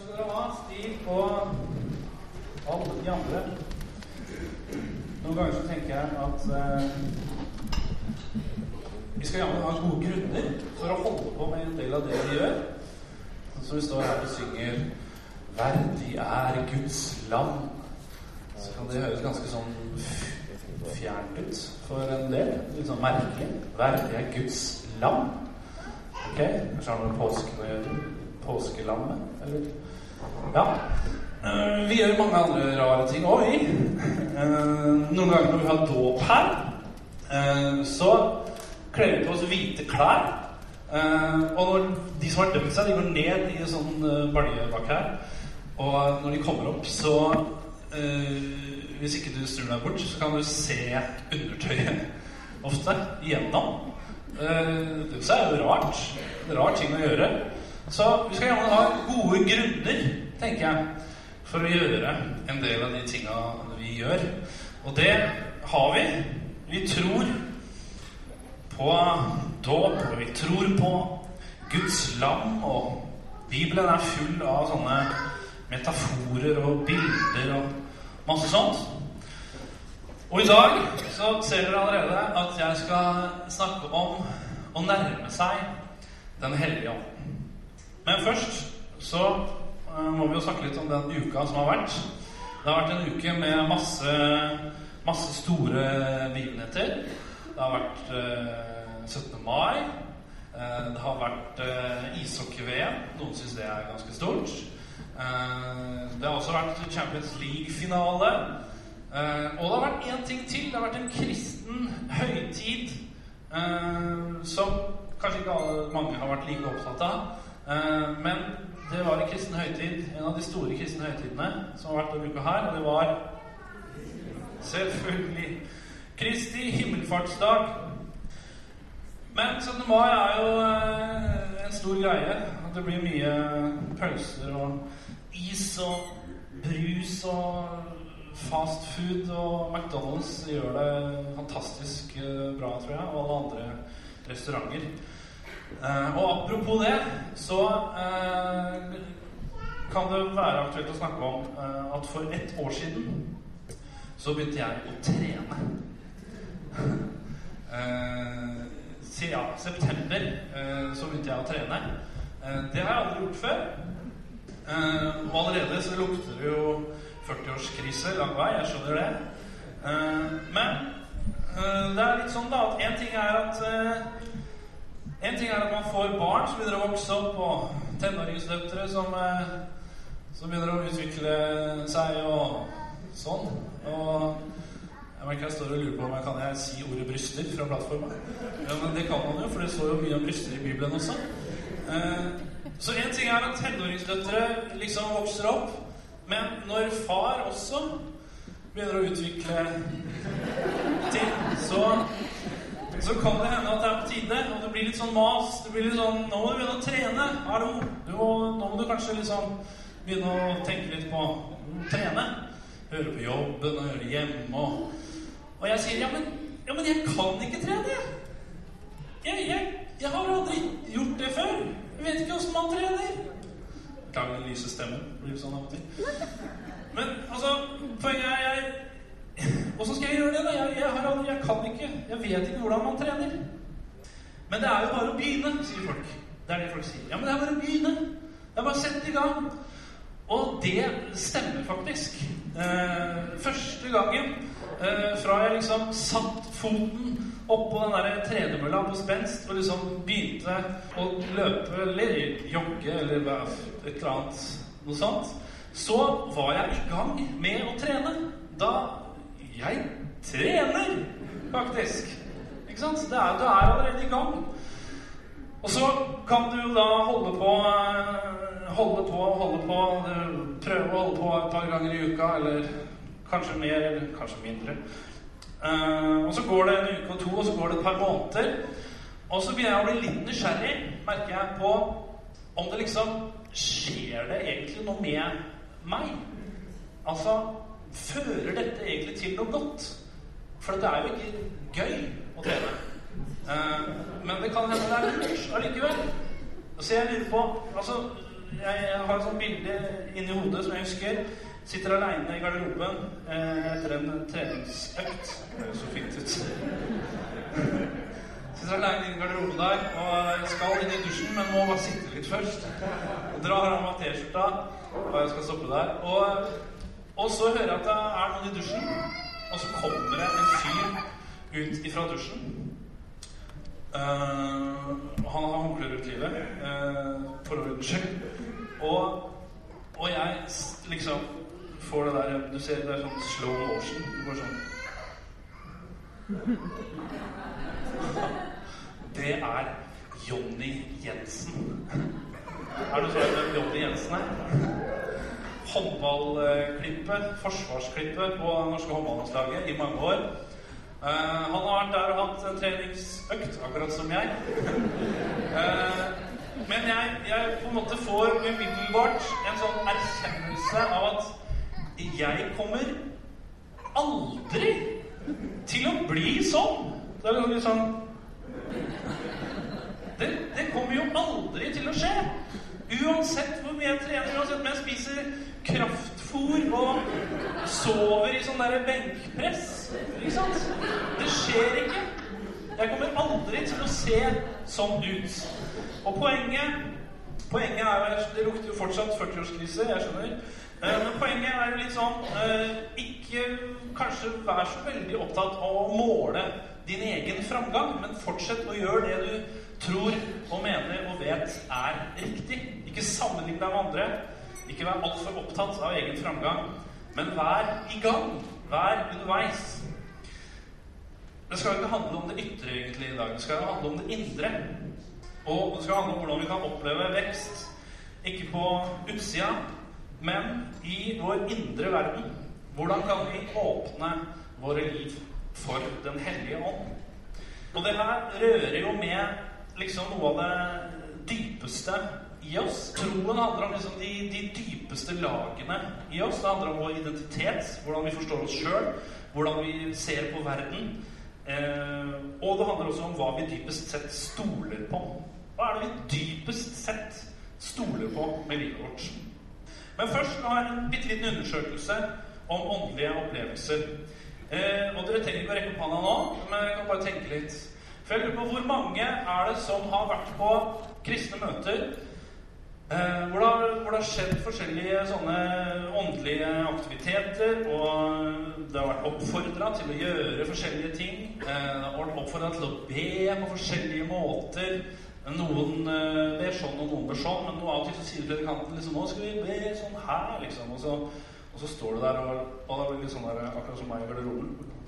skal dere ha. Stil på alle de andre. Noen ganger så tenker jeg at eh, vi skal jammen ha gode grunner for å holde på med en del av det vi gjør. Som vi står her og synger 'Verdig er Guds lam'. Så kan det høres ganske sånn fjernt ut for en del. Litt sånn merkelig. 'Verdig er Guds lam'. Ok? Kanskje har det med påsken å gjøre? Påskelammet? Eller? Ja. Eh, Vi gjør mange andre rare ting òg, vi. Eh, Noen ganger når vi har dåp her, eh, så kler vi på oss hvite klær. Og når de som har dømt seg, de går ned i en sånn balje bak her. Og når de kommer opp, så Hvis ikke du snur deg bort, så kan du se undertøyet ofte igjennom. Det er jo rart. Rar ting å gjøre. Så vi skal gjerne ha gode grunner, tenker jeg, for å gjøre en del av de tinga vi gjør. Og det har vi. Vi tror på dåp, og vi tror på Guds lam, og Bibelen er full av sånne metaforer og bilder og masse sånt. Og i dag så ser dere allerede at jeg skal snakke om å nærme seg Den hellige ånd. Men først så eh, må vi jo snakke litt om den uka som har vært. Det har vært en uke med masse, masse store begivenheter. Det har vært eh, 17. mai. Eh, det har vært eh, ishockey-VM. Noen syns det er ganske stort. Eh, det har også vært Champions League-finale. Eh, og det har vært én ting til. Det har vært en kristen høytid eh, som kanskje ikke mange har vært like opptatt av. Eh, men det var en kristen høytid, en av de store kristne høytidene som har vært denne uka her. Og det var selvfølgelig Kristi himmelfartsdag. Men 17. mai er jo eh, en stor greie. At det blir mye pølser og is og brus og fast food. Og McDonald's gjør det fantastisk eh, bra, tror jeg. Og alle andre restauranter. Eh, og apropos det, så uh, kan det være aktuelt å snakke om uh, at for ett år siden så begynte jeg å trene. Siden ja, september så begynte jeg å trene. Det har jeg aldri gjort før. Og allerede så lukter det jo 40-årskrise lang vei. Jeg skjønner det. Men det er litt sånn da at én ting er at En ting er at man får barn som begynner å vokse opp, og tenåringsdøtre som, eh, som begynner å utvikle seg og sånn. Og jeg merker jeg står og lurer på om jeg kan jeg si ordet 'bryster' fra plattforma. Ja, men det kan man jo, for det står jo mye om bryster i Bibelen også. Eh, så én ting er at tenåringsdøtre liksom vokser opp, men når far også begynner å utvikle ting, så så kan det hende at det er på tide, og det blir litt sånn mas. Det blir litt sånn Nå må du begynne å trene. Hallo. Nå må du kanskje liksom begynne å tenke litt på å trene. Høre på jobben og høre hjemme og Og jeg sier ja, men, ja, men jeg kan ikke trene, jeg. Jeg, jeg, har aldri gjort det før. Jeg vet ikke åssen man trener. Beklager den lyse stemmen. Blir sånn av og til. Men altså, poenget er jeg Åssen skal jeg gjøre det? da? Jeg, jeg, jeg, jeg kan ikke. Jeg vet ikke hvordan man trener. Men det er jo bare å begynne, sier folk. Det er det folk sier. Ja, men det er bare å begynne. Det er bare å sette i gang. Og det stemmer faktisk. Eh, første gangen eh, fra jeg liksom satt foten oppå den der tredemølla på spenst og liksom begynte å løpe eller jogge eller et eller annet noe sånt, så var jeg i gang med å trene. Da jeg trener, faktisk. Ikke sant? Det er, du er allerede i gang. Og så kan du da holde på eh, Holde på holde på. eh, Prøve å holde på et par ganger i uka, eller kanskje mer, eller kanskje mindre. Eh, og så går det en uke og to, og så går det et par måneder. Og så begynner jeg å bli litt nysgjerrig, merker jeg, på om det liksom Skjer det egentlig noe med meg? Altså Fører dette egentlig til noe godt? For det er jo ikke gøy å trene. Eh, men det kan hende det er lurt allikevel. Så jeg lurer på Altså, jeg har et sånt bilde inni hodet som jeg husker. Sitter aleine i garderoben eh, etter en treningsøkt. Det høres så fint ut. Sitter aleine i garderoben der og skal inn i dusjen, men må bare sitte litt først. Og drar av meg T-skjorta, og jeg skal stoppe der. Og, og så hører jeg at det er noen i dusjen, og så kommer det en fyr ut ifra dusjen. Uh, han har håndklær rundt livet, uh, for ordens skyld. Og, og jeg liksom får det der Du ser det er sånn slow motion. Du går sånn Det er Jonny Jensen. Er du kjent hvem Jonny Jensen her? Håndballklippet, forsvarsklippet på norske håndballandslaget i mange år. Uh, han har vært der og hatt en treningsøkt, akkurat som jeg. Uh, men jeg, jeg, på en måte får umiddelbart en sånn erkjennelse av at jeg kommer aldri til å bli sånn. Det er liksom litt sånn det, det kommer jo aldri til å skje. Uansett hvor mye jeg trener, uansett om jeg spiser kraftfôr og sover i sånn derre benkpress. Ikke sant? Det skjer ikke. Jeg kommer aldri til å se sånn ut. Og poenget Poenget er jo Det lukter jo fortsatt 40-årskrise, jeg skjønner. Men poenget er jo litt sånn Ikke kanskje vær så veldig opptatt av å måle din egen framgang, men fortsett å gjøre det du tror og mener og vet er riktig. Ikke sammenlign deg med andre. Ikke vær altfor opptatt av egen framgang, men vær i gang. Vær underveis. Det skal ikke handle om det ytre egentlig i dag. Det skal handle om det indre. Og det skal handle om hvordan vi kan oppleve vekst. Ikke på utsida, men i vår indre verden. Hvordan kan vi åpne våre liv for Den hellige ånd? Og det her rører jo med liksom noe av det dypeste i oss. Troen handler om liksom de, de, dypeste lagene i oss. Det handler om vår identitet, hvordan vi forstår oss sjøl, hvordan vi ser på verden. Eh, og det handler også om hva vi dypest sett stoler på. Hva er det vi dypest sett stoler på med livet vårt? Men først nå jeg en bitte liten undersøkelse om åndelige opplevelser. Eh, og dere trenger ikke å rekke opp hånda nå, men jeg kan bare tenke litt. For jeg lurer på hvor mange er det som har vært på kristne møter eh, hvor, det har, hvor, det har, skjedd forskjellige sånne åndelige aktiviteter, og det har vært oppfordra til å gjøre forskjellige ting. Eh, det har vært oppfordra til å be på forskjellige måter. Noen eh, ber sånn, og noen ber sånn, men noe av og til så sier predikanten liksom Nå skal vi be sånn her, liksom. Og så, og så står du der, og, og det blir litt sånn der, akkurat som meg i garderoben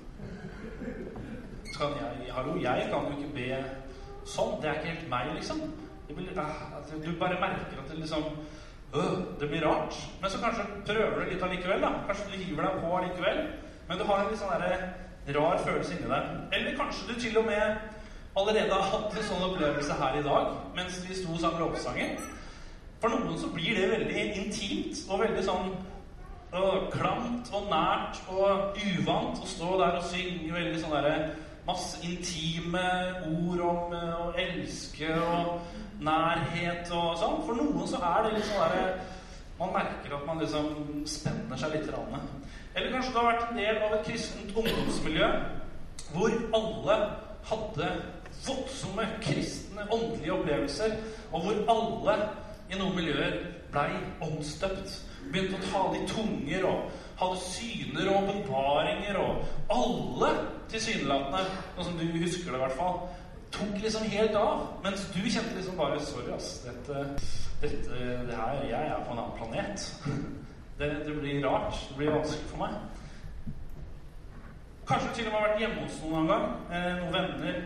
kan jeg Hallo, jeg kan jo ikke be sånn. Det er ikke helt meg, liksom. Blir, uh, du bare merker at det liksom øh, Det blir rart. Men så kanskje prøver du litt allikevel. da Kanskje du hiver deg på allikevel. Men du har en litt sånn der, rar følelse inni deg. Eller kanskje du til og med allerede har hatt en sånn opplevelse her i dag mens vi sto sammen lovsanger. For noen så blir det veldig intimt og veldig sånn og klamt og nært og uvant å stå der og synge veldig sånn derre masse intime ord om eh, å elske og nærhet og sånn. For noen så er det litt sånn derre Man merker at man liksom spenner seg litt. Rann. Eller kanskje det har vært en del av et kristent ungdomsmiljø hvor alle hadde voldsomme kristne åndelige opplevelser, og hvor alle i noen miljøer blei omstøpt. Begynte å ta de tunger og hadde syner og åpenbaringer, og alle tilsynelatende, sånn som du husker det i hvert fall, tok liksom helt av. Mens du kjente liksom bare Sorry, ass. Dette, dette det her, Jeg er på en annen planet. Det, det, blir rart. Det blir vanskelig for meg. Kanskje du til og med har vært hjemme hos noen en gang. Eh, noen venner.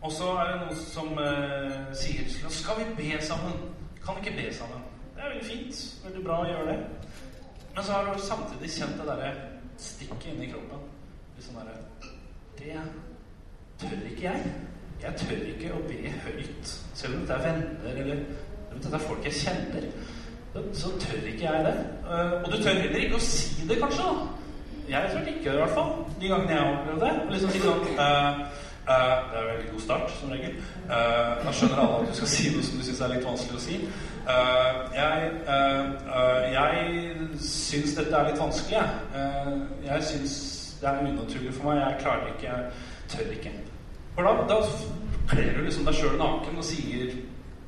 Og så er det noen som eh, sier til oss Skal vi be sammen? Kan vi ikke be sammen? Det er veldig fint. Veldig bra å gjøre det. Men så har du samtidig kjent det derre stikket inni kroppen. Sånn derre Det tør ikke jeg. Jeg tør ikke å be høyt. Selv om det er venner eller om det er folk jeg kjenner. Så tør ikke jeg det. Eh, og du tør heller ikke å si det, kanskje. da Jeg tør ikke det, i hvert fall. De gangene jeg har opplevd det. Liksom si sånn Uh, det er en veldig god start, som regel. Uh, da skjønner alle at du skal si noe som du syns er litt vanskelig å si. Uh, jeg jeg syns dette er litt vanskelig, jeg. jeg syns det er unaturlig for meg. Jeg klarer det ikke. Jeg tør ikke. For da, da kler du liksom deg sjøl naken og sier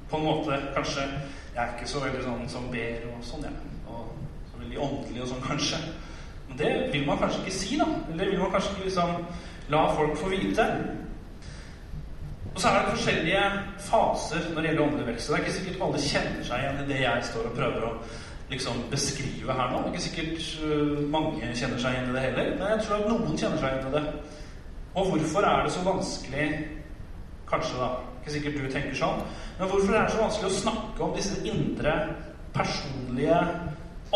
på en måte kanskje Jeg er ikke så veldig sånn som ber og sånn, jeg. Ja. Og så veldig åndelig og sånn, kanskje. Men det vil man kanskje ikke si, da. Eller det vil man kanskje ikke liksom la folk få vite. Og så er det forskjellige faser når det gjelder åndelig vekst. Det er ikke sikkert alle kjenner seg igjen i det jeg står og prøver å liksom beskrive her nå. Det er ikke sikkert uh, mange kjenner seg igjen i det heller, men jeg tror at noen kjenner seg igjen i det. Og hvorfor er det så vanskelig Kanskje, da. Ikke sikkert du tenker sånn. Men hvorfor er det så vanskelig å snakke om disse indre, personlige,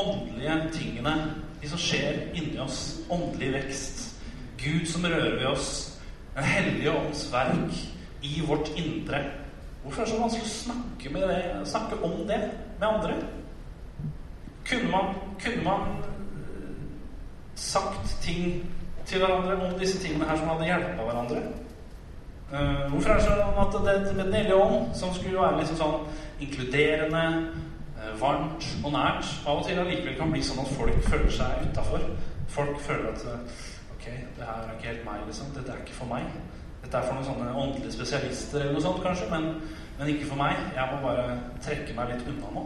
åndelige tingene? De som skjer inni oss. Åndelig vekst. Gud som rører ved oss. Den hellige ånds verk i vårt indre. Hvorfor er det så vanskelig å snakke, det, snakke om det med andre? Kunne man, kunne man eh, sagt ting til hverandre om disse tingene her som hadde hjulpet hverandre? Uh, hvorfor er det sånn at det med Den hellige ånd, som skulle være liksom sånn inkluderende, uh, varmt og nært, av og til allikevel kan bli sånn at folk føler seg utafor? Folk føler at Ok, det her er ikke helt meg, liksom. Dette er ikke for meg. Er for noen sånne åndelige spesialister eller noe sånt, kanskje, men, men, ikke for meg. Jeg må bare trekke meg litt unna nå.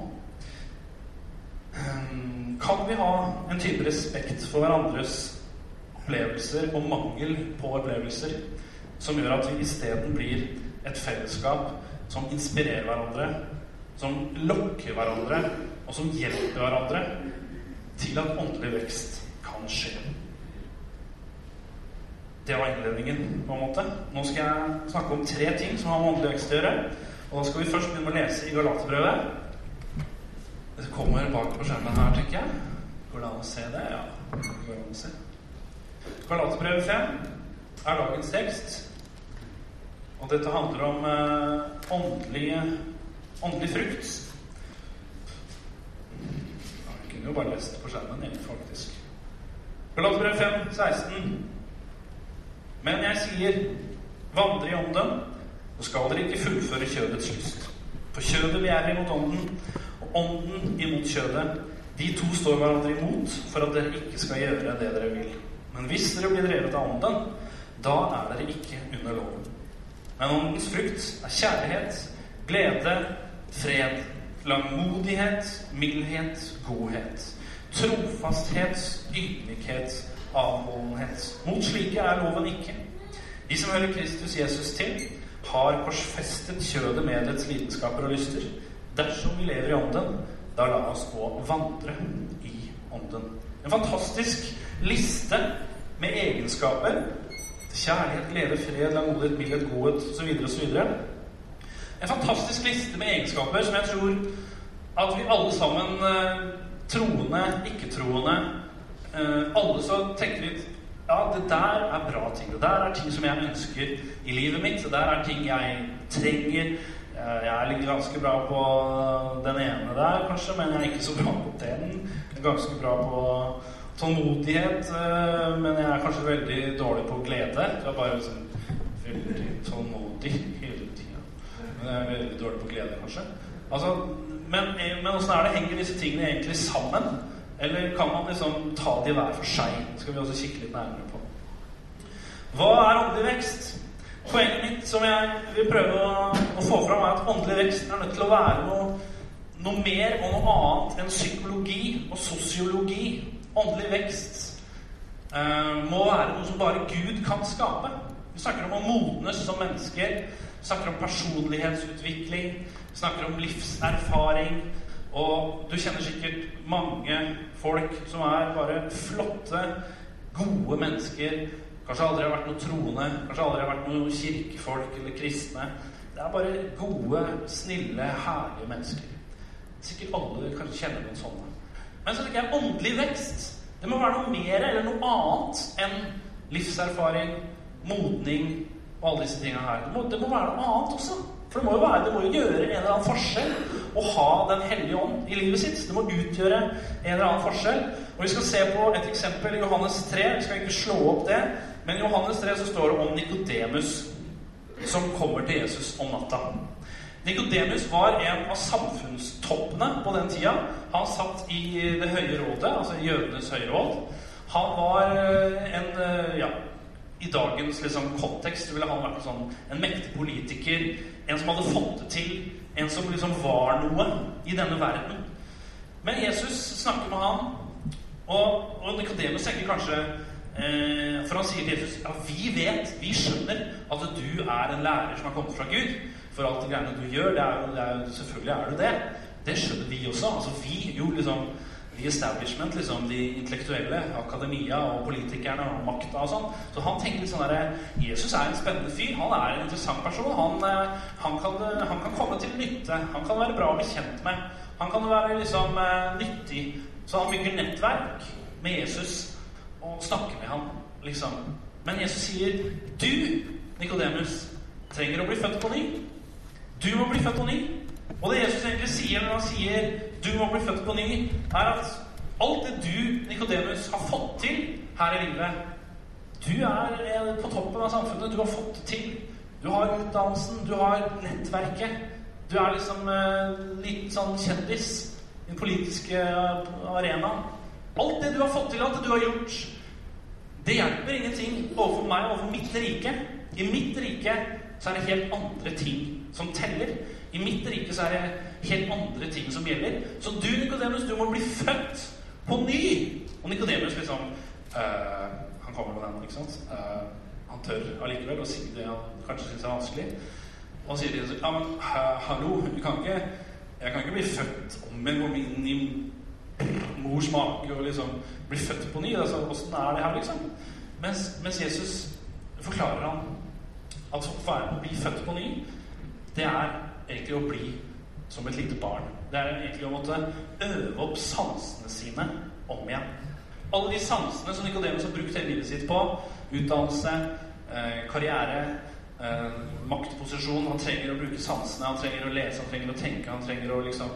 Ehm, kan vi ha en type respekt for hverandres opplevelser og mangel på opplevelser som gjør at vi isteden blir et fellesskap som inspirerer hverandre, som lokker hverandre, og som hjelper hverandre til at åndelig vekst kan skje? Det var innledningen, på en måte. Nå skal jeg snakke om tre ting som har med åndelig vekst å gjøre. Og da skal vi først begynne å lese i Galaterbrevet. Det kommer bak på skjermen her, tenker jeg. Går det an å se det? Ja. det går an å se. Galaterbrevet 5 er dagens tekst. Og dette handler om eh, åndelig, åndelig frukt. Jeg kunne jo bare lest det på skjermen, egentlig, faktisk. Galaterbrevet 5, 16. Men jeg sier, vandre i ånden, så skal dere ikke fullføre kjødets lyst. For kjødet begjærer imot ånden, og ånden imot kjødet. De to står hverandre imot for at dere ikke skal gjøre det dere vil. Men hvis dere blir drevet av ånden, da er dere ikke under loven. Men åndens frukt er kjærlighet, glede, fred, langmodighet, mildhet, godhet, trofasthet, ydmykhet avholdenhet. Mot slike er loven ikke. De som hører Kristus Jesus til, har korsfestet kjødet med dets lidenskaper og lyster. Dersom vi lever i ånden, da la oss gå vandre i ånden. En fantastisk liste med egenskaper. Kjærlighet, glede, fred, langmodighet, mildhet, godhet osv. osv. En fantastisk liste med egenskaper som jeg tror at vi alle sammen, eh, troende, ikke-troende, alle så tenker vi ja, det der er bra ting. Det der er ting som jeg ønsker i livet mitt. Det der er ting jeg trenger. Eh, jeg ligger ganske bra på den ene der, kanskje, men jeg er ikke så bra på den. Ganske bra på tålmodighet, eh, men jeg er kanskje veldig dårlig på glede. Jeg er bare liksom veldig tålmodig hele tida. Men jeg er veldig dårlig på glede, kanskje. Altså, men, men åssen er det? Henger disse tingene egentlig sammen? Eller kan man liksom ta de hver for seg? Det skal vi også kikke litt nærmere på. Hva er åndelig vekst? Poenget mitt som jeg vil prøve å, å, få fram, er at åndelig vekst er nødt til å være noe, noe mer og noe annet enn psykologi og sosiologi. Åndelig vekst eh, må være noe som bare Gud kan skape. Vi snakker om å modnes som mennesker. Vi snakker om personlighetsutvikling. Vi snakker om livserfaring. Og du kjenner sikkert mange folk som er bare flotte, gode mennesker. Kanskje aldri har vært noe troende, kanskje aldri har vært noe kirkefolk eller kristne. Det er bare gode, snille, herlige mennesker. Sikkert alle kanskje kjenner noen sånne. Men så tenker jeg åndelig vekst. Det må være noe mer eller noe annet enn livserfaring, modning og alle disse tingene her. Det må, det må være noe annet også. For det må jo, være, det må jo gjøre en eller annen forskjell å ha Den hellige ånd i livet sitt. Det må utgjøre en eller annen forskjell. Og Vi skal se på et eksempel i Johannes 3. Vi skal ikke slå opp det, men i Johannes 3 så står det om Nikodemus. som kommer til Jesus om natta. Nikodemus var en av samfunnstoppene på den tida. Han satt i Det høye rådet, altså jødenes høye råd. Han var en ja, i dagens liksom, kontekst ville han vært sånn, en mektig politiker. En som hadde fått det til. En som liksom var noe i denne verden. Men Jesus snakker med han, og, og Nikodemus tenker kanskje eh, For han sier til Jesus ja, vi vet, vi skjønner at du er en lærer som har kommet fra Gud. For alt det greiene du gjør, det er, det er, selvfølgelig er du det. Det skjønner vi også. Altså vi, jo liksom The establishment, liksom, de intellektuelle, akademia og politikerne og makta og sånn. Så han tenker sånn derre Jesus er en spennende fyr. Han er en interessant person. Han, eh, han, kan, eh, han, kan, komme til nytte. Han kan være bra å bli kjent med. Han kan være liksom eh, nyttig. Så han bygger nettverk med Jesus og snakker med ham, liksom. Men Jesus sier, 'Du, Nikodemus, trenger å bli født på ny.' Du må bli født på ny. Og det Jesus sier når han sier 'du må bli født på ny', er at alt det du, Nikodemus, har fått til her i livet Du er på toppen av samfunnet. Du har fått det til. Du har utdannelsen, du har nettverket. Du er liksom eh, liten sånn kjendis i den politiske arenaen. Alt det du har fått til, alt det du har gjort, det hjelper ingenting overfor meg, overfor mitt rike. I mitt rike så er det helt andre ting som teller. I mitt rike så er det helt andre ting som gjelder. Så du, Nikodemus, du må bli født på ny. Og Nikodemus liksom uh, Han kommer med den, ikke sant? Uh, han tør allikevel å si det han kanskje syns er vanskelig. Og han sier til Jesus ja, men hallo, du kan ikke, jeg kan ikke bli født om igjen, komme inn i mors mage og liksom bli født på ny. Altså, Åssen er det her, liksom? Mens, mens Jesus forklarer han at å bli født på ny, det er egentlig å bli som et lite barn. Det er egentlig å måtte øve opp sansene sine om igjen. Alle de sansene som Nikodemus har brukt hele livet sitt på, utdannelse, eh, karriere, eh, maktposisjon Han trenger å bruke sansene, han trenger å lese, han trenger å tenke, han trenger å liksom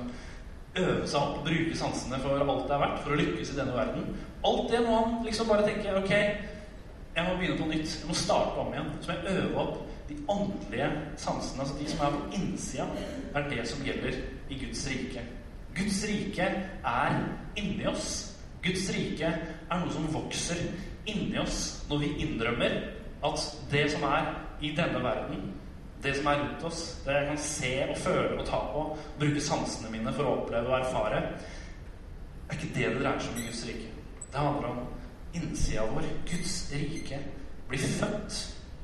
øve seg opp bruke sansene for alt det er verdt, for å lykkes i denne verden. Alt det må han liksom bare tenke Ok, jeg må begynne på nytt. Jeg må starte om igjen. Så må jeg øve opp de åndelige sansene, altså de som er på innsida, er det som gjelder i Guds rike. Guds rike er inni oss. Guds rike er noe som vokser inni oss når vi innrømmer at det som er i denne verden, det som er rundt oss, det jeg kan se og føle og ta på, bruke sansene mine for å oppleve og erfare, er ikke det det dreier seg om i Guds rike. Det handler om innsida vår. Guds rike blir født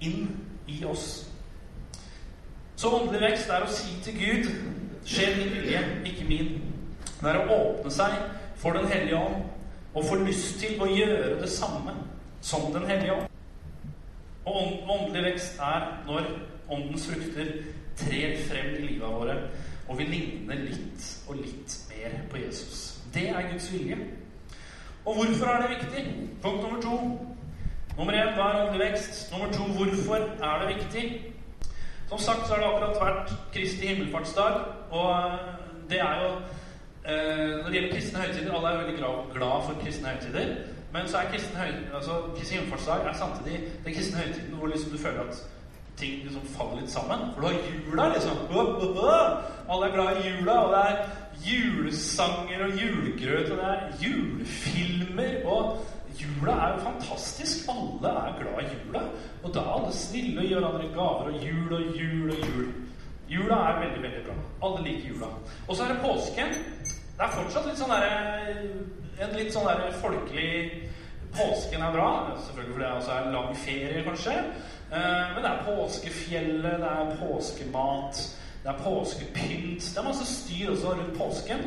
inn i oss. Så åndelig vekst er å si til Gud Skjer min vilje, ikke min. Det er å åpne seg for Den hellige ånd og få lyst til å gjøre det samme som Den hellige ånd. Og åndelig vekst er når åndens frukter trer frem i livet våre, og vi ligner litt og litt mer på Jesus. Det er Guds vilje. Og hvorfor er det viktig? Punkt nummer to. Nummer én hva er åndelig vekst? Nummer to hvorfor er det viktig? Som sagt så har det akkurat vært Kristi himmelfartsdag, og eh, det er jo eh, Når det gjelder kristne høytider Alle er veldig glad for kristne høytider. Men så er kristne høy, altså, Kristi himmelfartsdag er samtidig den kristne høytiden hvor liksom du føler at ting liksom faller litt sammen. For du har jula, liksom. Alle er glad i jula, og det er julesanger og julegrøt, og det er julefilmer. og Jula er jo fantastisk. Alle er glad i jula. Og da er alle snille og gir hverandre gaver. Og jul og jul og jul. Jula er veldig, veldig bra. Alle liker jula. Og så er det påsken. Det er fortsatt litt sånn der, en litt sånn der folkelig Påsken er bra. Selvfølgelig fordi det også er lang ferie, kanskje. Eh, men det er påskefjellet, det er påskemat, det er påskepynt. Det er masse styr også rundt påsken.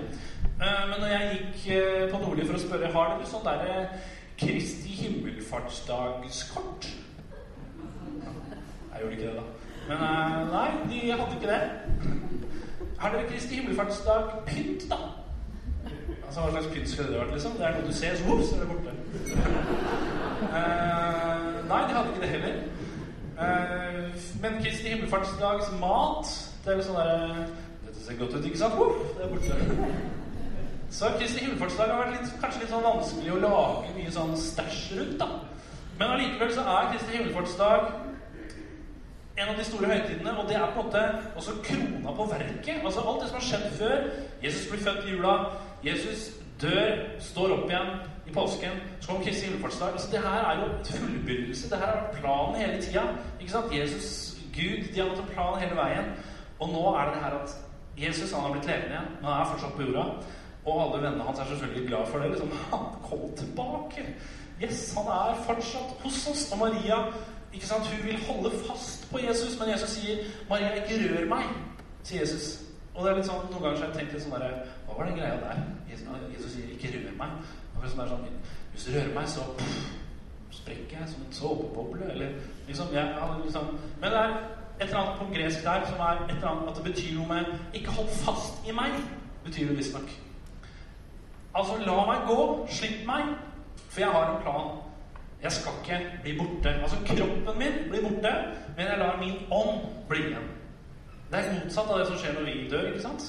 Eh, men når jeg gikk eh, på Nordli for å spørre har dere sånn derre Kristi himmelfartsdagskort. Jeg gjorde ikke det, da. Men uh, nei, de hadde ikke det. Har dere Kristi himmelfartsdag pynt, da? Altså, Hva slags pynt skulle det vært? liksom? Det er noe du ser, så vops, er det borte. Uh, nei, de hadde ikke det heller. Uh, men Kristi himmelfartsdags mat Det er jo sånn derre Dette ser godt ut, ikke sant? Uh, det er borte. Så Kristi himmelfartsdag har vært litt, kanskje litt sånn vanskelig å lage mye sånn stæsj rundt. da. Men allikevel så er Kristi himmelfartsdag en av de store høytidene, og det er på en måte også krona på verket. Altså Alt det som har skjedd før. Jesus blir født i jula. Jesus dør, står opp igjen i påsken. Så kommer Kristi himmelfartsdag. Altså, det her er jo fullbyrdelse. Det her vært planen hele tida. Ikke sant? Jesus, Gud, de har hatt en plan hele veien. Og nå er det det her at Jesus han har blitt levende igjen, men han er fortsatt på jorda. Og alle vennene hans er selvfølgelig glad for det. Liksom, han kom tilbake! Yes, han er fortsatt hos oss. Og Maria ikke sant, hun vil holde fast på Jesus, men Jesus sier 'Maria, ikke rør meg', sier Jesus. Og det er litt sånn, Noen ganger så har jeg tenkt litt sånn der, Hva var den greia der? Jesus, Jesus sier 'ikke rør meg'. Og sånn, sånn, Hvis du rører meg, så sprekker jeg som en såpeboble. Eller liksom, jeg, liksom Men det er et eller annet på gresk der som er et eller annet, at det betyr noe med 'ikke hold fast i meg', betyr det visstnok. Altså, la meg gå. Slipp meg. For jeg har en plan. Jeg skal ikke bli borte. Altså, kroppen min blir borte, men jeg lar min ånd bli igjen. Det er motsatt av det som skjer når vi dør. ikke sant?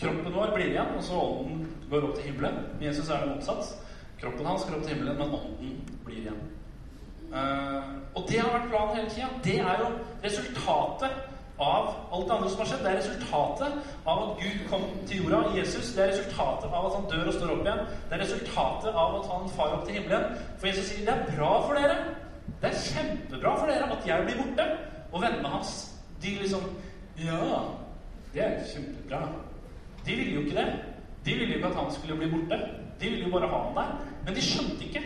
Kroppen vår blir igjen, og så ånden går opp til himmelen. Med Jesus er det motsatt. Kroppen hans går opp til himmelen, men ånden blir igjen. Uh, og det har vært planen hele tida. Det er jo resultatet av alt det andre som har skjedd. Det er resultatet av at Gud kom til jorda Jesus. Det er resultatet av at han dør og står opp igjen. Det er resultatet av at han far opp til himmelen. For Jesus sier det er bra for dere. Det er kjempebra for dere at jeg blir borte. Og vennene hans, de liksom Ja, det er kjempebra. De ville jo ikke det. De ville jo ikke at han skulle bli borte. De ville jo bare ha han der. Men de skjønte ikke.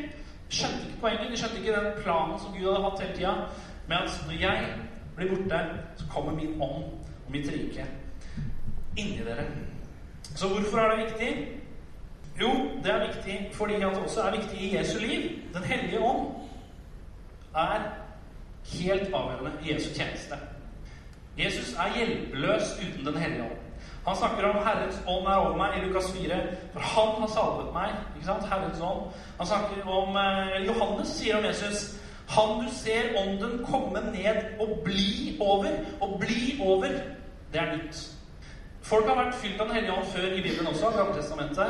Skjønte ikke poenget. De skjønte ikke den planen som Gud hadde hatt hele tida. Med at når jeg blir borte, så kommer min ånd og mitt rike inni dere. Så hvorfor er det viktig? Jo, det er viktig fordi at det også er viktig i Jesu liv. Den hellige ånd er helt avgjørende i Jesu tjeneste. Jesus er hjelpeløs uten Den hellige ånd. Han snakker om 'Herrens ånd er over meg' i Lukas 4. For han har salvet meg. ikke sant? Herrens ånd. Han snakker om eh, Johannes sier om Jesus han du ser ånden komme ned og bli over. Og bli over, det er nytt. Folk har vært fylt av Den hellige ånd før i Bibelen også. Gamletestamentet.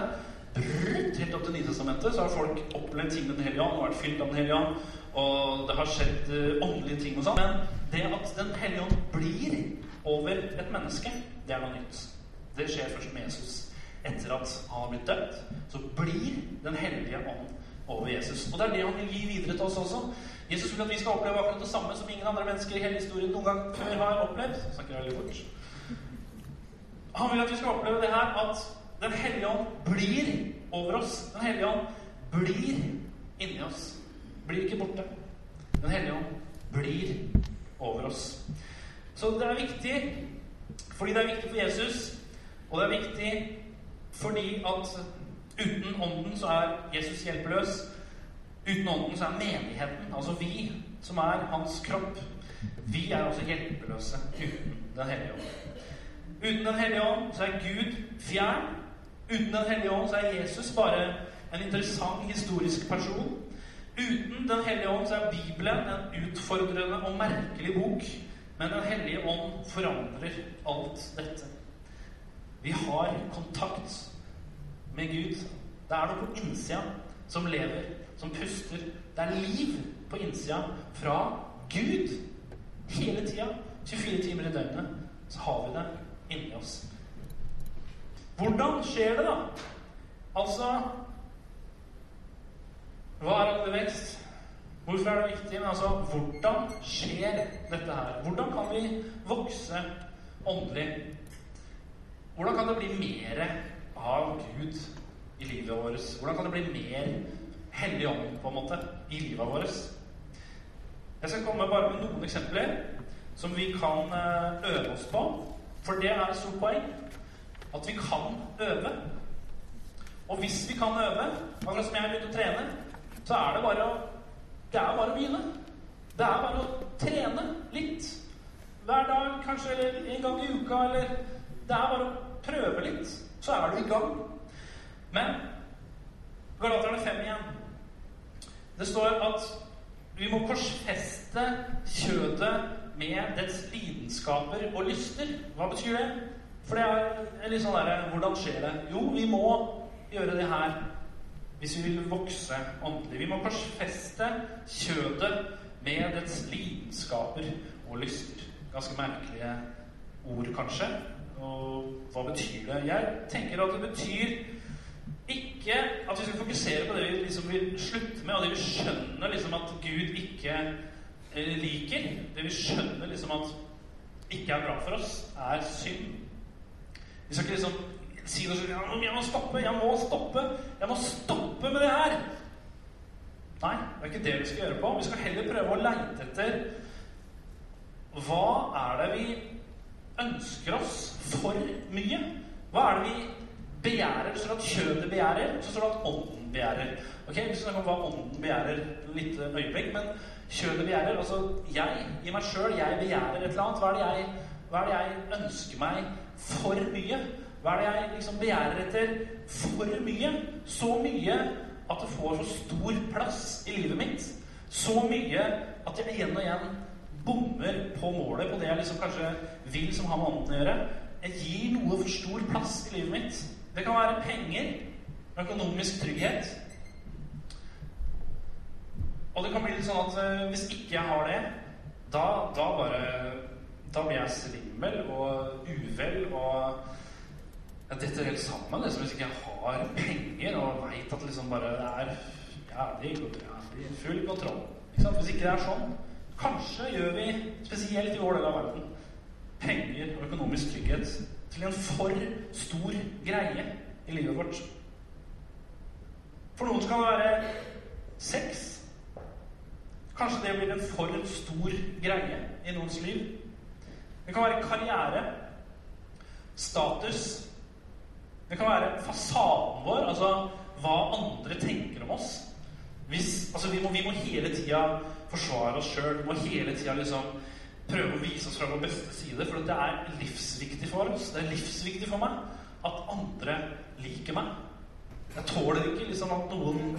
Helt opp til Nytestamentet så har folk opplevd ting med Den hellige ånd og vært fylt av Den hellige ånd. Og det har skjedd uh, åndelige ting og sånn. Men det at Den hellige ånd blir over et menneske, det er noe nytt. Det skjer først med Jesus. Etter at han har blitt døpt, så blir Den hellige ånd over Jesus. Og det er det han vil gi videre til oss også. Jesus vil at vi skal oppleve akkurat det samme som ingen andre mennesker i hele historien noen gang før har opplevd. Snakker veldig fort. Han vil at vi skal oppleve det her at Den hellige ånd blir over oss. Den hellige ånd blir inni oss. Blir ikke borte. Den hellige ånd blir over oss. Så det er viktig fordi det er viktig for Jesus, og det er viktig fordi at uten Ånden så er Jesus hjelpeløs. Uten Ånden så er menigheten, altså vi som er hans kropp, vi er også hjelpeløse uten Den hellige ånd. Uten Den hellige ånd så er Gud fjern. Uten Den hellige ånd så er Jesus bare en interessant historisk person. Uten Den hellige ånd så er Bibelen en utfordrende og merkelig bok. Men Den hellige ånd forandrer alt dette. Vi har kontakt med Gud. Det er noe på innsida som lever som puster. Det er liv på innsida fra Gud. Hele tida. 24 timer i døgnet. Så har vi det inni oss. Hvordan skjer det, da? Altså Hva er åndelig vekst? Hvorfor er det viktig? Men altså, hvordan skjer dette her? Hvordan kan vi vokse åndelig? Hvordan kan det bli mer av Gud i livet vårt? Hvordan kan det bli mer Hellig Ånd på en måte, i livet vårt. Jeg skal komme bare med noen eksempler som vi kan eh, øve oss på. For det er et stort poeng. At vi kan øve. Og hvis vi kan øve, akkurat som jeg begynte begynt å trene, så er det bare å Det er bare å begynne. Det er bare å trene litt. Hver dag, kanskje en gang i uka, eller Det er bare å prøve litt. Så er du i gang. Men Galaterne 5 igjen. Det står at vi må korsfeste kjødet med dets lidenskaper og lyster. Hva betyr det? For det er litt sånn derre Hvordan skjer det? Jo, vi må gjøre det her hvis vi vil vokse åndelig. Vi må korsfeste kjødet med dets lidenskaper og lyster. Ganske merkelige ord, kanskje. Og hva betyr det? Jeg tenker at det betyr ikke at vi skal fokusere på det vi liksom vil slutte med, og det vi skjønner liksom at Gud ikke eh, liker. Det vi skjønner liksom at ikke er bra for oss, er synd. Vi skal ikke liksom si noe sånn 'Jeg må stoppe! Jeg må stoppe! Jeg må stoppe med det her!' Nei, det er ikke det vi skal gjøre på. Vi skal heller prøve å leite etter hva er det vi ønsker oss for mye? Hva er det vi begjærer? Det står at kjødet begjærer, så står det at ånden begjærer. Ok, Vi skal snakke om hva ånden begjærer et lite øyeblikk, men kjødet begjærer Altså, jeg i meg sjøl, jeg begjærer et eller annet. Hva er, det jeg, hva er det jeg ønsker meg for mye? Hva er det jeg liksom begjærer etter for mye? Så mye at det får så stor plass i livet mitt. Så mye at jeg igjen og igjen bommer på målet, på det jeg liksom kanskje vil som har med ånden å gjøre. Jeg gir noe for stor plass i livet mitt. Det kan være penger, økonomisk trygghet. Og det kan bli litt sånn at uh, hvis ikke jeg har det, da, da bare Da blir jeg svimmel og uvel og jeg detter helt sammen liksom, hvis ikke jeg har penger og veit at liksom bare det er jævlig, jævlig full kontroll. Ikke Hvis ikke det er sånn Kanskje gjør vi, spesielt i vår del av verden, penger og økonomisk trygghet til en for stor greie i livet vårt. For noen skal det være sex. Kanskje det blir en for stor greie i noens liv. Det kan være karriere, status Det kan være fasaden vår, altså hva andre tenker om oss. Hvis, altså vi, må, vi må hele tida forsvare oss sjøl. Vi må hele tida liksom prøve å vise oss fra vår beste side. For det er livsviktig for oss. Det er livsviktig for meg at andre liker meg. Jeg tåler ikke liksom at noen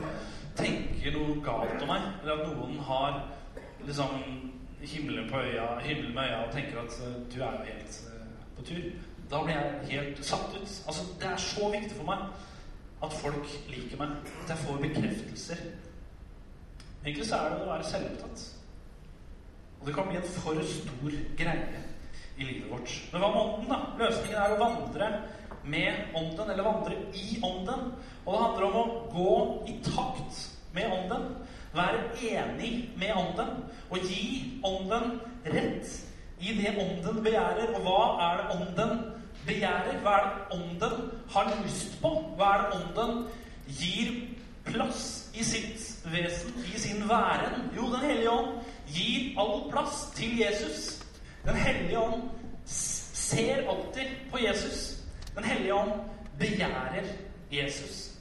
tenker noe galt om meg, eller at noen har liksom himmelen, på øya, himmelen med øya og tenker at uh, du er jo helt uh, på tur. Da blir jeg helt satt ut. Altså, Det er så viktig for meg at folk liker meg. At jeg får bekreftelser. Egentlig så er det å være selvopptatt. Og det kan bli en for stor greie i livet vårt. Men hva med ånden, da? Løsningen er å vandre med ånden, eller vandre i ånden. Og det handler om å gå i takt med ånden. Være enig med ånden. Og gi ånden rett i det ånden begjærer. Og hva er det ånden begjærer? Hva er det ånden har lyst på? Hva er det ånden gir plass i sitt vesen, i sin væren? Jo, Den hellige ånd gir all plass til Jesus. Den hellige ånd ser alltid på Jesus. Den hellige ånd begjærer Jesus.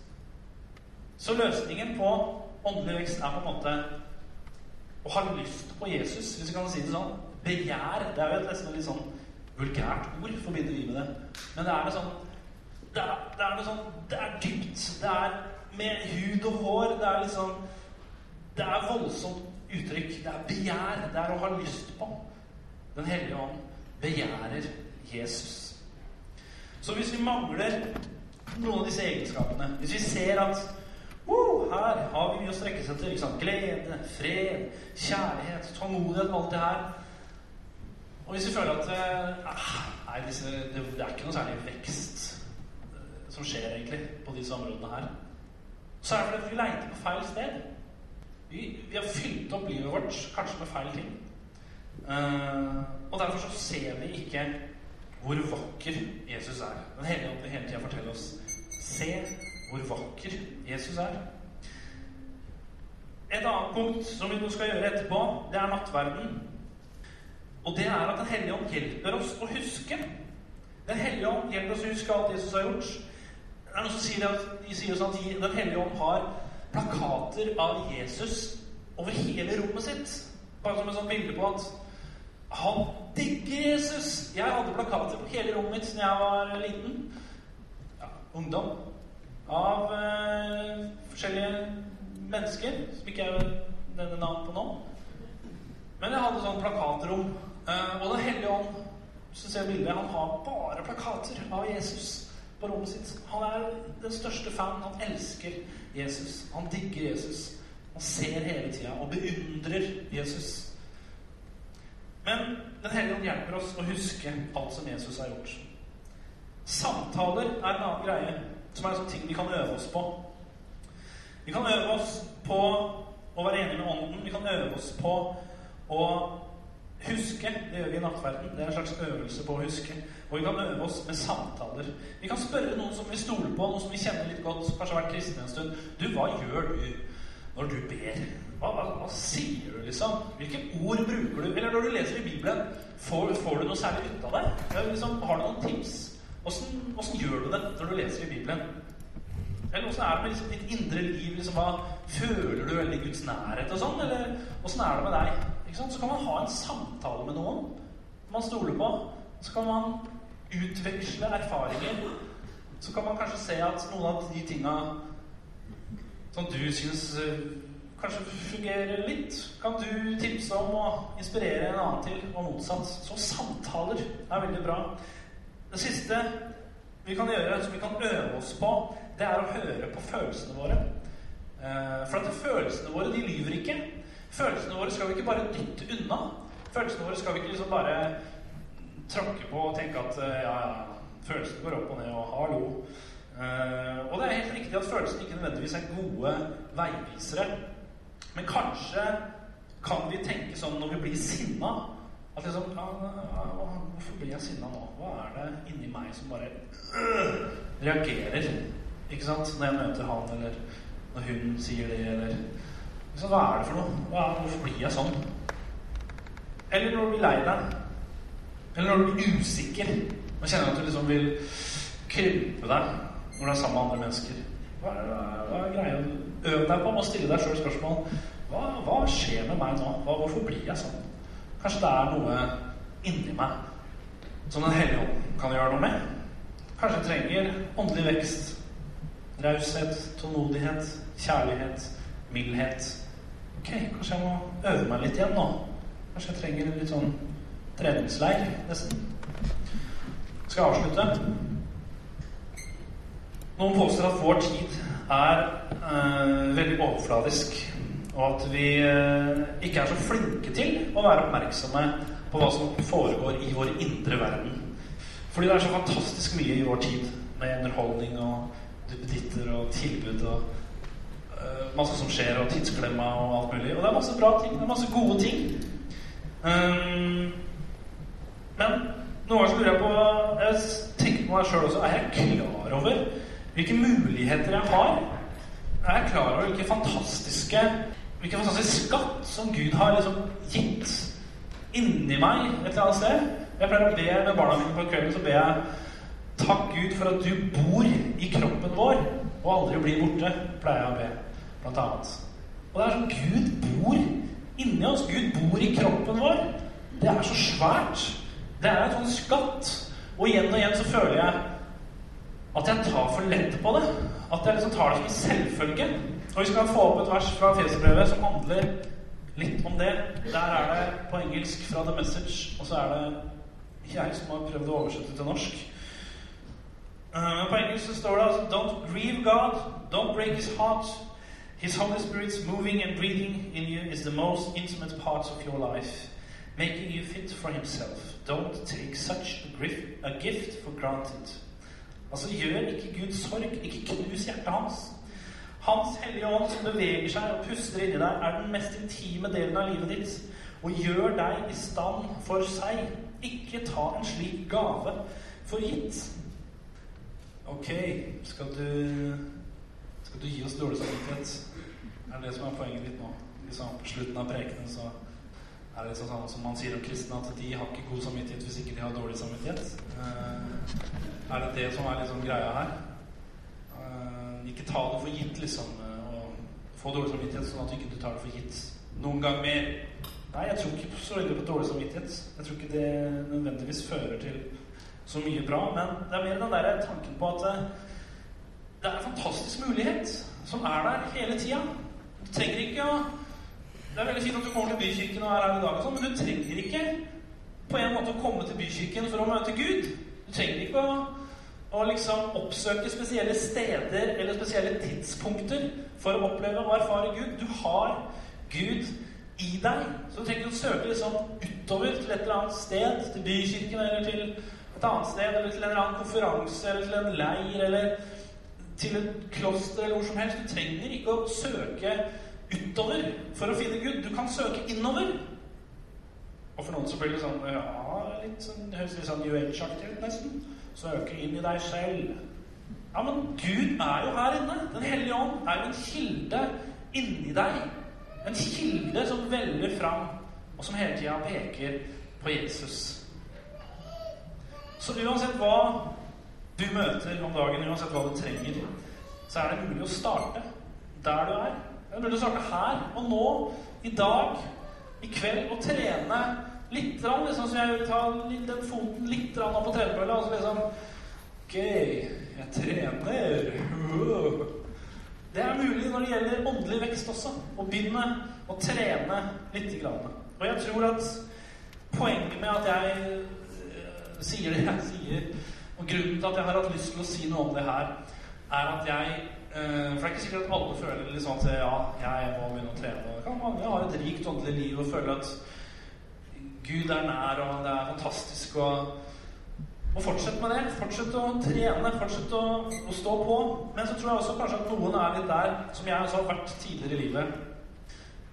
Så løsningen på åndelig vekst er på en måte å ha lyst på Jesus, hvis vi kan si det sånn. Begjær. Det er jo et nesten litt sånn vulgært ord, forbinder vi med det. Men det er noe sånn det er, det er noe sånn Det er dypt. Det er med hud og hår. Det er liksom Det er voldsomt uttrykk. Det er begjær. Det er å ha lyst på. Den hellige ånd begjærer Jesus. Så hvis vi mangler noen av disse egenskapene, hvis vi ser at uh, her har vi mye å strekke seg til Glede, fred, kjærlighet, tålmodighet, alt det her Og hvis vi føler at eh, nei, disse, det, det, er ikke noe særlig vekst eh, som skjer egentlig på disse områdene her, så er det fordi vi leiter på feil sted. Vi, vi, har fylt opp livet vårt kanskje med feil ting. Uh, og derfor så ser vi ikke hvor vakker Jesus er. Den hellige ånd hele tida fortelle oss Se hvor vakker Jesus er. Et annet punkt som vi nå skal gjøre etterpå, det er nattverden. Og det er at Den hellige ånd hjelper oss å huske. Den hellige ånd hjelper oss å huske alt Jesus har gjort. Det er noen som sier at, de sier at Den hellige ånd har plakater av Jesus over hele rommet sitt. Bare som et sånt bilde på at han digger Jesus. Jeg hadde plakater på hele rommet mitt da jeg var liten. Ja, ungdom. Av eh, forskjellige mennesker som ikke jeg nevner navn på nå. Men jeg hadde sånn plakatrom. Eh, og Den hellige ånd så ser bildet, han har bare plakater av Jesus på rommet sitt. Han er den største fan. Han elsker Jesus. Han digger Jesus. Han ser hele tida og beundrer Jesus. Men Den hellige ånd hjelper oss å huske alt som Jesus har gjort. Samtaler er en annen greie, som er en sånn ting vi kan øve oss på. Vi kan øve oss på å være enige med Ånden. Vi kan øve oss på å huske. Det gjør vi i nattverden. Det er en slags øvelse på å huske. Og vi kan øve oss med samtaler. Vi kan spørre noen som vi stoler på, noen som vi kjenner litt godt, som kanskje har vært kristne en stund. Du, hva gjør du når du ber? Hva, hva, hva sier du, liksom? Hvilke ord bruker du? Eller når du leser i Bibelen, får, får du noe særlig ut av det? Liksom, har du noen tips? Åssen gjør du det når du leser i Bibelen? Eller åssen er det med liksom ditt indre liv? Liksom, hva, føler du veldig Guds nærhet og sånn? Eller åssen er det med deg? Så kan man ha en samtale med noen man stoler på. Så kan man utveksle erfaringer. Så kan man kanskje se at noen av de tinga som du syns eh, kanskje fungerer litt, kan du tipse om og inspirere en annen til, og motsatt. Så samtaler er veldig bra. Det siste vi kan gjøre, som vi kan øve oss på, det er å høre på følelsene våre. Eh, for at følelsene våre, de lyver ikke. Følelsene våre skal vi ikke bare dytte unna. Følelsene våre skal vi ikke liksom bare tråkke på og tenke at eh, ja, følelsene går opp og ned, og hallo. Uh, og det er helt riktig at følelsene ikke nødvendigvis er gode veivisere. Men kanskje kan vi tenke sånn når vi blir sinna at liksom Hvorfor blir jeg sinna nå? Hva er det inni meg som bare øh, reagerer? Ikke sant? Når jeg møter han, eller når hun sier det, eller hva er det for noe? Hvorfor blir jeg sånn? Eller når du blir lei deg. Eller når du blir usikker. og kjenner at du liksom vil krympe deg når du er sammen med andre mennesker. Hva er, hva er greia? Øv deg på å stille deg sjøl spørsmål. Hva, hva, skjer med meg nå? Hva, hvorfor blir jeg sånn? Kanskje det er noe inni meg som Den hellige ånd kan gjøre noe med? Kanskje jeg trenger åndelig vekst, raushet, tålmodighet, kjærlighet, mildhet Ok, kanskje jeg må øve meg litt igjen nå. Kanskje jeg trenger en litt sånn treningsleir, nesten. Skal jeg avslutte? Noen påstår at vår tid er øh, veldig overfladisk, og at vi øh, ikke er så flinke til å være oppmerksomme på hva som foregår i vår indre verden. Fordi det er så fantastisk mye i vår tid med underholdning og duppeditter og tilbud og øh, masse som skjer, og tidsklemma og alt mulig. Og det er masse bra ting. Det er masse gode ting. Um, men noen ganger så lurer jeg på Jeg tenker på meg sjøl også. Er jeg klar over hvilke muligheter jeg har? Er jeg klar over hvilke fantastiske Hvilken fantastisk skatt som Gud har liksom gitt inni meg et eller annet sted? Jeg pleier å be med barna mine på kvelden, så ber jeg Takk, Gud, for at du bor i kroppen vår og aldri blir borte, pleier jeg å be blant annet. Og det er sånn Gud bor inni oss. Gud bor i kroppen vår. Det er så svært. Det er en sånn skatt. Og igjen og igjen så føler jeg at jeg tar for lett på det. At jeg liksom tar det som en selvfølge. Og vi skal få opp et vers fra Fesebrevet som handler litt om det. Der er det på engelsk fra The Message, og så er det jeg som har prøvd å oversette til norsk. Uh, på engelsk så står det altså Don't grieve God, don't break his heart. His Holy Spirit's moving and breathing in you is the most intimate part of your life, making you fit for Himself. Don't take such a gift for granted. Altså, gjør ikke Guds sorg, ikke knus hjertet hans. Hans hellige ånd som beveger seg og puster inni deg, er den mest intime delen av livet ditt og gjør deg i stand for seg. Ikke ta en slik gave for gitt. Ok, skal du skal du gi oss dårlig samvittighet? er det som er poenget ditt nå. Liksom, på slutten av prekenen så er det sånn som man sier om kristne, at de har ikke god samvittighet hvis ikke de har dårlig samvittighet. Uh, er det det som er liksom greia her? Uh, ikke ta det for gitt, liksom. Og få dårlig samvittighet sånn at du ikke tar det for gitt noen gang mer. Nei, jeg tror ikke så veldig på dårlig samvittighet. Jeg tror ikke det nødvendigvis fører til så mye bra. Men det er mer den der tanken på at det er en fantastisk mulighet som er der hele tida trenger ikke å Det er veldig fint at du kommer til bykirken og er her i dag, og sånn, men du trenger ikke på en måte å komme til bykirken for å møte Gud. Du trenger ikke å, å liksom oppsøke spesielle steder eller spesielle tidspunkter for å oppleve og erfare Gud. Du har Gud i deg. Så du trenger ikke å søke liksom utover til et eller annet sted, til bykirken eller til et annet sted, eller til en eller annen konferanse eller til en leir eller til et kloster eller hvor som helst. Du trenger ikke å søke utover for å finne Gud. Du kan søke innover. Og for noen så blir det sånn Ja, litt sånn, høres litt sånn New Age-aktig ut, nesten. Søke inn i deg selv. Ja, men Gud er jo her inne. Den hellige ånd er jo en kilde inni deg. En kilde som veller fram, og som hele tida peker på Jesus. Så uansett hva du møter om dagen, uansett hva du trenger, så er det mulig å starte der du er. Det er starte her og nå, i dag, i kveld, og trene litt, liksom som jeg vil ta den foten litt opp på tredemølla, og så liksom Ok, jeg trener. Det er mulig når det gjelder åndelig vekst også. Å begynne å trene lite grann. Og jeg tror at poenget med at jeg uh, sier det jeg sier, og grunnen til at jeg har hatt lyst til å si noe om det her, er at jeg For det er ikke sikkert at alle føler sånn at ja, jeg må begynne å trene. Kan mange har et rikt åndelig liv og føler at Gud er nær, og det er fantastisk. og og fortsett med det. Fortsett å trene, fortsett å, å, stå på. Men så tror jeg også kanskje at noen er litt der, som jeg også har vært tidligere i livet.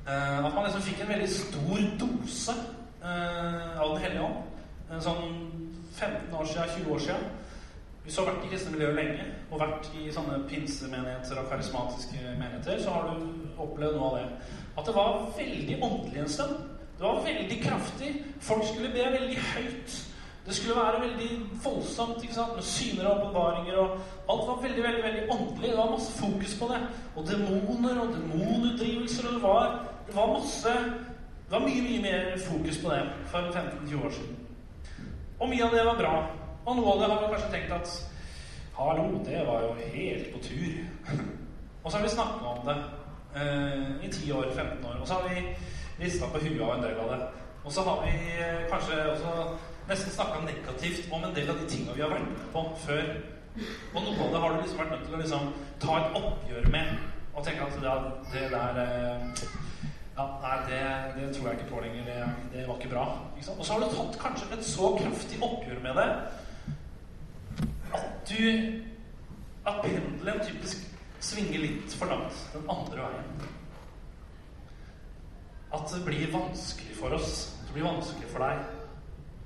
Uh, at man liksom fikk en veldig stor dose uh, av Den hellige ånd. Uh, sånn 15 år siden, 20 år siden. Hvis du har vært i kristne miljøer lenge, og vært i sånne pinsemenigheter og karismatiske menigheter, så har du opplevd noe av det. At det var veldig åndelig en stund. Det var veldig kraftig. Folk skulle be veldig høyt. Det skulle være veldig voldsomt ikke sant? med syner og åpenbaringer. og Alt var veldig veldig, veldig åndelig. Det var masse fokus på det. Og demoner og demonutdrivelser. og Det var, det var masse Det var mye, mye mer fokus på det for 15-20 år siden. Og mye av det var bra. Og noe av det har vi kanskje tenkt at Hallo, det var jo helt på tur. og så har vi snakka om det eh, i 10 år, 15 år. Og så har vi rista på huet av en del av det. Og så har vi eh, kanskje også nesten snakka negativt om en del av de tinga vi har vært med på før. Og noe av det har du liksom vært nødt til å liksom ta et oppgjør med. Og tenke at det, det der eh, ja, Nei, det, det, tror jeg ikke på lenger. Det, det var ikke bra. Ikke og så har du tatt kanskje et så kraftig oppgjør med det at du At pendelen typisk svinger litt for langt den andre veien. At det blir vanskelig for oss. Det blir vanskelig for deg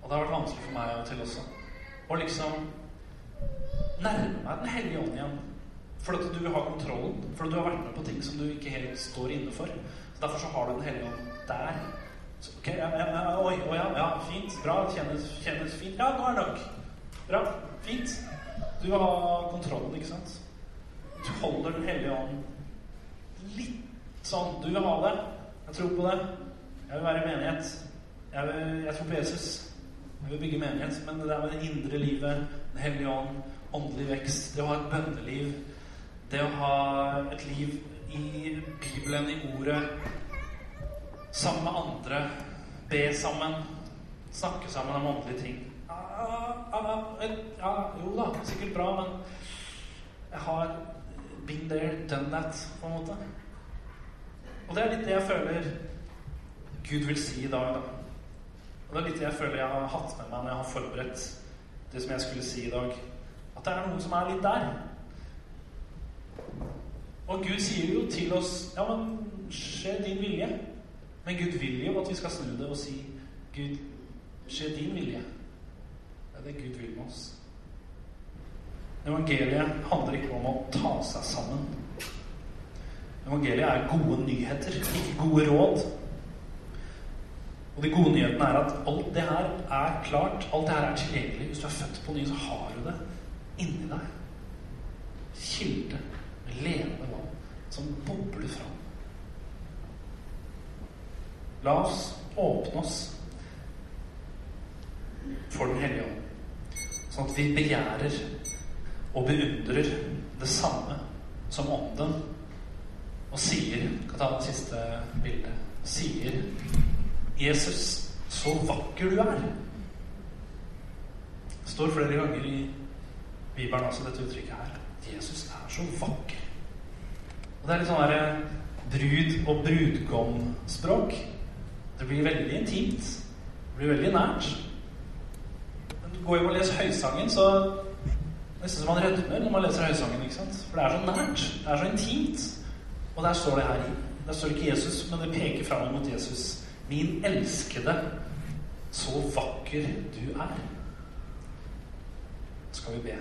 og det har vært vanskelig for meg av og til også. Å liksom nærme meg Den hellige ånd igjen. Fordi at du har kontrollen. Fordi du har vært med på ting som du ikke helt står inne for. Så Derfor så har du Den hellige ånd der. Så, ok, ja, ja, oi, oi, ja, ja, fint. Bra. Kjennes, kjennes fint. Ja, nå er det nok. Bra. Fint. Du har kontrollen, ikke sant? Du holder Den hellige ånd litt sånn Du vil ha det. Jeg tror på det. Jeg vil være i menighet. Jeg, vil, jeg tror på Jesus. Jeg vil bygge menighet, men det der med det indre livet, Den hellige ånd, åndelig vekst, det å ha et bønneliv, det å ha et liv i Bibelen, i Ordet, sammen med andre, be sammen, snakke sammen om åndelige ting Ja, jo da, sikkert bra, men jeg har been there, done that, på en måte. Og det er litt det jeg føler Gud vil si i dag, da. Og det er litt det jeg føler jeg har hatt med meg når jeg har forberedt det som jeg skulle si i dag. At det er noen som er litt der. Og Gud sier jo til oss Ja, men skje din vilje. Men Gud vil jo at vi skal snu det og si Gud, skje din vilje. Det Gud vil med oss. Evangeliet handler ikke om å ta seg sammen. Evangeliet er gode nyheter, ikke gode råd. Og de gode nyhetene er at alt det her er klart. Alt det her er tilgjengelig. Hvis du er født på ny, så har du det inni deg. Kilde med levende vann som bobler fram. La oss åpne oss for Den hellige ånd, sånn at vi begjærer og beundrer det samme som ånden, og sier Kan ta det siste bildet. Sier 'Jesus, så vakker du er'. Det står flere ganger i Bibelen også dette uttrykket her. Jesus er så vakker. Og det er litt sånn derre brud- og brudgomspråk. Det blir veldig intimt. Det blir veldig nært. Går hjem og leser Høysangen, så nesten som man rødmer når man leser Høysangen. ikke sant? For det er så nært. Det er så intimt. Og der står det her i. Der står ikke Jesus, men det peker fram mot Jesus. Min elskede, så vakker du er. Skal vi be.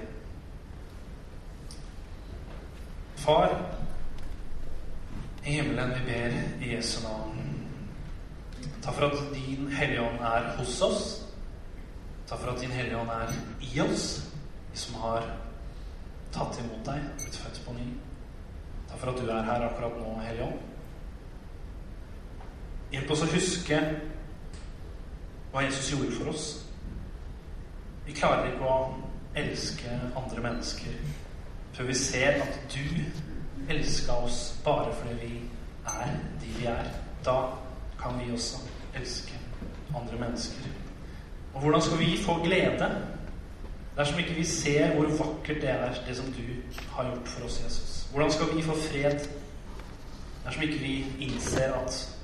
Far i himmelen, vi ber i Jesu navn. Takk for at din Hellige Ånd er hos oss. Takk for at din Hellige Ånd er i oss, vi som har tatt imot deg, blitt født på ny. Takk for at du er her akkurat nå, Hellige Ånd. Hjelp oss å huske hva Jesus gjorde for oss. Vi klarer ikke å elske andre mennesker før vi ser at du elska oss bare fordi vi er de vi er. Da kan vi også elske andre mennesker. Og hvordan skal vi få glede dersom ikke vi ser hvor vakkert det er, det som du har gjort for oss, Jesus? Hvordan skal vi få fred dersom ikke vi innser at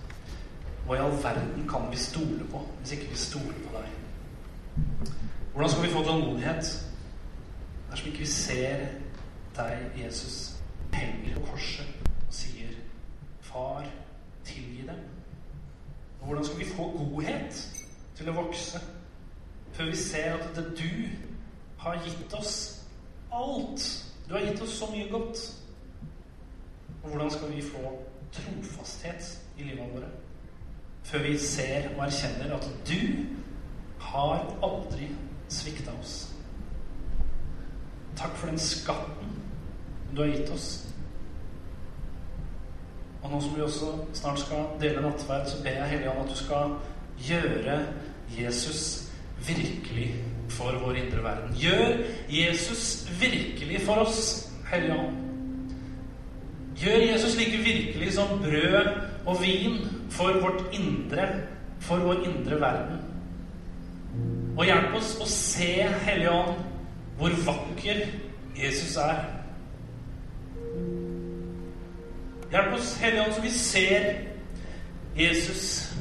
hva i all verden kan vi stole på hvis ikke vi stoler på deg? Hvordan skal vi få tålmodighet dersom ikke vi ser deg, Jesus, henger på korset og sier 'Far, tilgi dem'? Og hvordan skal vi få godhet til å vokse før vi ser at det du har gitt oss alt? Du har gitt oss så mye godt. Og hvordan skal vi få trofasthet i livet våre før vi ser og erkjenner at du har aldri svikta oss? Takk for den skatten du har gitt oss. Og nå som vi også snart skal dele nattverd, så ber jeg Hellige at du skal gjøre Jesus virkelig for vår indre verden. Gjør Jesus virkelig for oss, Hellige Ånd. Gjør Jesus like virkelig som brød og vin for vårt indre, for vår indre verden. Og hjelp oss å se, Hellige Ånd, hvor vakker Jesus er. Hjelp oss, Hellige Ånd, så vi ser Jesus,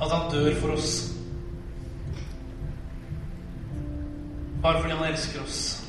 at han dør for oss. Bare fordi han elsker oss.